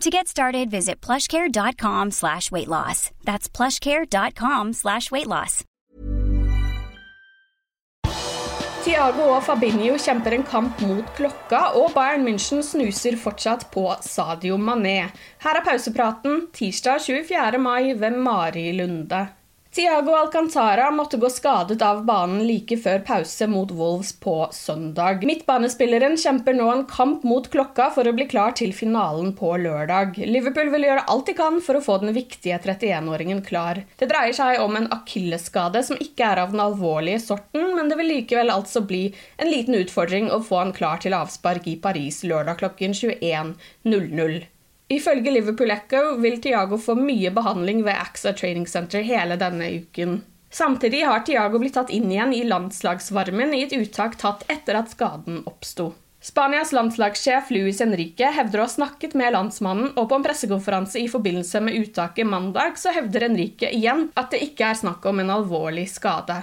To get started, visit plushcare.com slash weight loss. That's plushcare.com slash weight loss. Tiago og Fabinho kjemper en kamp mot klokka, og Bayern München snuser fortsatt på Sadio Mané. Her er pausepraten tirsdag 24. mai ved Mari Lunde. Tiago Alcantara måtte gå skadet av banen like før pause mot Wolves på søndag. Midtbanespilleren kjemper nå en kamp mot klokka for å bli klar til finalen på lørdag. Liverpool vil gjøre alt de kan for å få den viktige 31-åringen klar. Det dreier seg om en akillesskade som ikke er av den alvorlige sorten, men det vil likevel altså bli en liten utfordring å få han klar til avspark i Paris lørdag klokken 21.00. Ifølge Liverpool Echo vil Tiago få mye behandling ved AXA Training Center hele denne uken. Samtidig har Tiago blitt tatt inn igjen i landslagsvarmen i et uttak tatt etter at skaden oppsto. Spanias landslagssjef Luis Enrique hevder å ha snakket med landsmannen, og på en pressekonferanse i forbindelse med uttaket mandag så hevder Enrique igjen at det ikke er snakk om en alvorlig skade.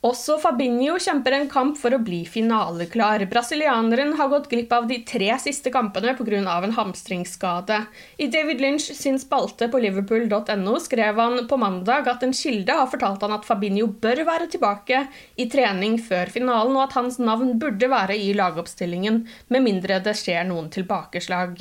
Også Fabinho kjemper en kamp for å bli finaleklar. Brasilianeren har gått glipp av de tre siste kampene pga. en hamstringsskade. I David Lynch sin spalte på liverpool.no skrev han på mandag at en kilde har fortalt han at Fabinho bør være tilbake i trening før finalen, og at hans navn burde være i lagoppstillingen, med mindre det skjer noen tilbakeslag.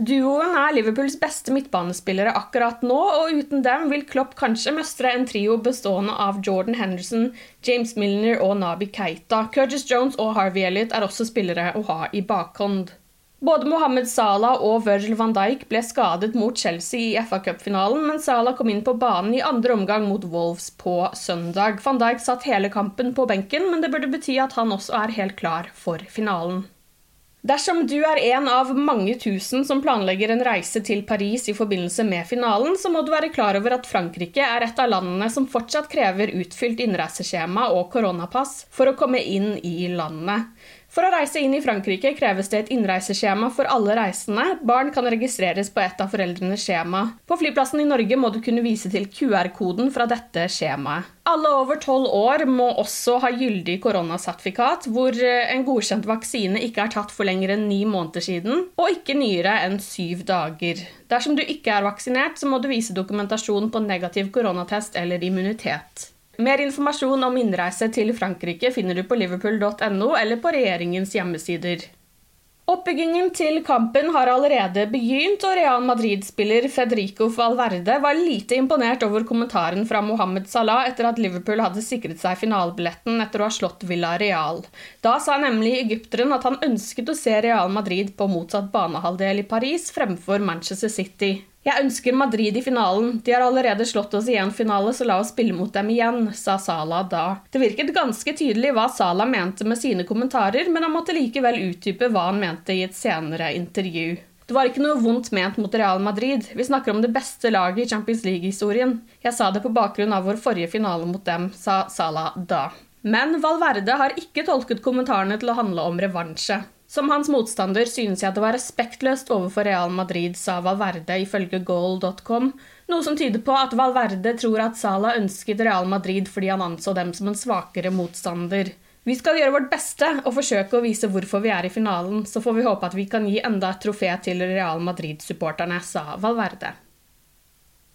Duoen er Liverpools beste midtbanespillere akkurat nå, og uten dem vil Klopp kanskje mestre en trio bestående av Jordan Henderson, James Milner og Nabi Keita. Curtis Jones og Harvey Elliot er også spillere å ha i bakhånd. Både Mohammed Salah og Virgil van Dijk ble skadet mot Chelsea i FA Cup-finalen, men Salah kom inn på banen i andre omgang mot Wolves på søndag. Van Dijk satt hele kampen på benken, men det burde bety at han også er helt klar for finalen. Dersom du er en av mange tusen som planlegger en reise til Paris i forbindelse med finalen, så må du være klar over at Frankrike er et av landene som fortsatt krever utfylt innreiseskjema og koronapass for å komme inn i landet. For å reise inn i Frankrike kreves det et innreiseskjema for alle reisende. Barn kan registreres på et av foreldrenes skjema. På flyplassen i Norge må du kunne vise til QR-koden fra dette skjemaet. Alle over tolv år må også ha gyldig koronasertifikat, hvor eh, en godkjent vaksine ikke er tatt for lenger enn ni måneder siden, og ikke nyere enn syv dager. Dersom du ikke er vaksinert, så må du vise dokumentasjon på negativ koronatest eller immunitet. Mer informasjon om innreise til Frankrike finner du på liverpool.no eller på regjeringens hjemmesider. Oppbyggingen til kampen har allerede begynt, og Real Madrid-spiller Federico Valverde var lite imponert over kommentaren fra Mohammed Salah etter at Liverpool hadde sikret seg finalebilletten etter å ha slått Villa Real. Da sa nemlig egypteren at han ønsket å se Real Madrid på motsatt banehalvdel i Paris fremfor Manchester City. Jeg ønsker Madrid i finalen. De har allerede slått oss i en finale, så la oss spille mot dem igjen, sa Salah da. Det virket ganske tydelig hva Salah mente med sine kommentarer, men han måtte likevel utdype hva han mente i et senere intervju. Det var ikke noe vondt ment mot Real Madrid. Vi snakker om det beste laget i Champions League-historien. Jeg sa det på bakgrunn av vår forrige finale mot dem, sa Salah da. Men Valverde har ikke tolket kommentarene til å handle om revansje. Som hans motstander synes jeg det var respektløst overfor Real Madrid, sa Valverde ifølge goal.com, noe som tyder på at Valverde tror at Salah ønsket Real Madrid fordi han anså dem som en svakere motstander. Vi skal gjøre vårt beste og forsøke å vise hvorfor vi er i finalen, så får vi håpe at vi kan gi enda et trofé til Real Madrid-supporterne, sa Valverde.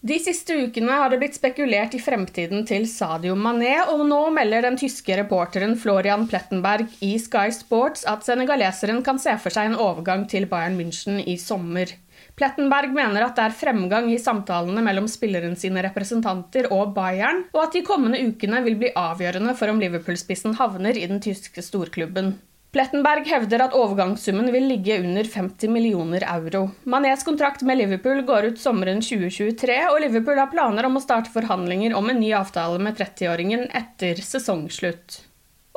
De siste ukene har det blitt spekulert i fremtiden til Sadio Mané, og nå melder den tyske reporteren Florian Plettenberg i Sky Sports at senegaleseren kan se for seg en overgang til Bayern München i sommer. Plettenberg mener at det er fremgang i samtalene mellom spilleren sine representanter og Bayern, og at de kommende ukene vil bli avgjørende for om Liverpool-spissen havner i den tyske storklubben. Plettenberg hevder at overgangssummen vil ligge under 50 millioner euro. Manés kontrakt med Liverpool går ut sommeren 2023, og Liverpool har planer om å starte forhandlinger om en ny avtale med 30-åringen etter sesongslutt.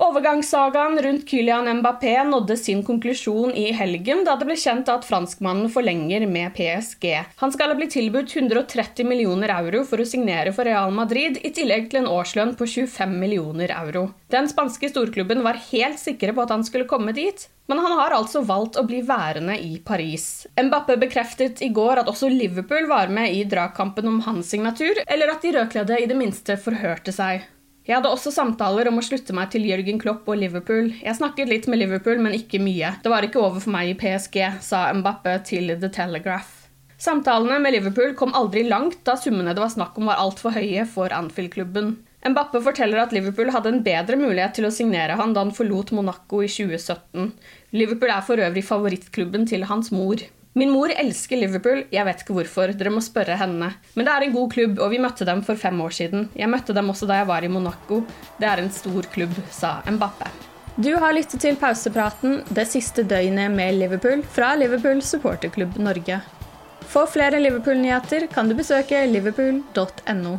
Overgangssagaen rundt Kylian Mbappé nådde sin konklusjon i helgen, da det ble kjent at franskmannen forlenger med PSG. Han skal ha blitt tilbudt 130 millioner euro for å signere for Real Madrid, i tillegg til en årslønn på 25 millioner euro. Den spanske storklubben var helt sikre på at han skulle komme dit, men han har altså valgt å bli værende i Paris. Mbappé bekreftet i går at også Liverpool var med i dragkampen om hans signatur, eller at de rødkledde i det minste forhørte seg. Jeg hadde også samtaler om å slutte meg til Jørgen Klopp og Liverpool. Jeg snakket litt med Liverpool, men ikke mye. Det var ikke over for meg i PSG, sa Mbappe til The Telegraph. Samtalene med Liverpool kom aldri langt, da summene det var snakk om var altfor høye for Anfield-klubben. Mbappe forteller at Liverpool hadde en bedre mulighet til å signere han da han forlot Monaco i 2017. Liverpool er for øvrig favorittklubben til hans mor. Min mor elsker Liverpool, jeg vet ikke hvorfor, dere må spørre henne. Men det er en god klubb, og vi møtte dem for fem år siden. Jeg møtte dem også da jeg var i Monaco. Det er en stor klubb, sa Mbappe. Du har lyttet til pausepraten det siste døgnet med Liverpool fra Liverpool supporterklubb Norge. For flere Liverpool-nyheter kan du besøke liverpool.no.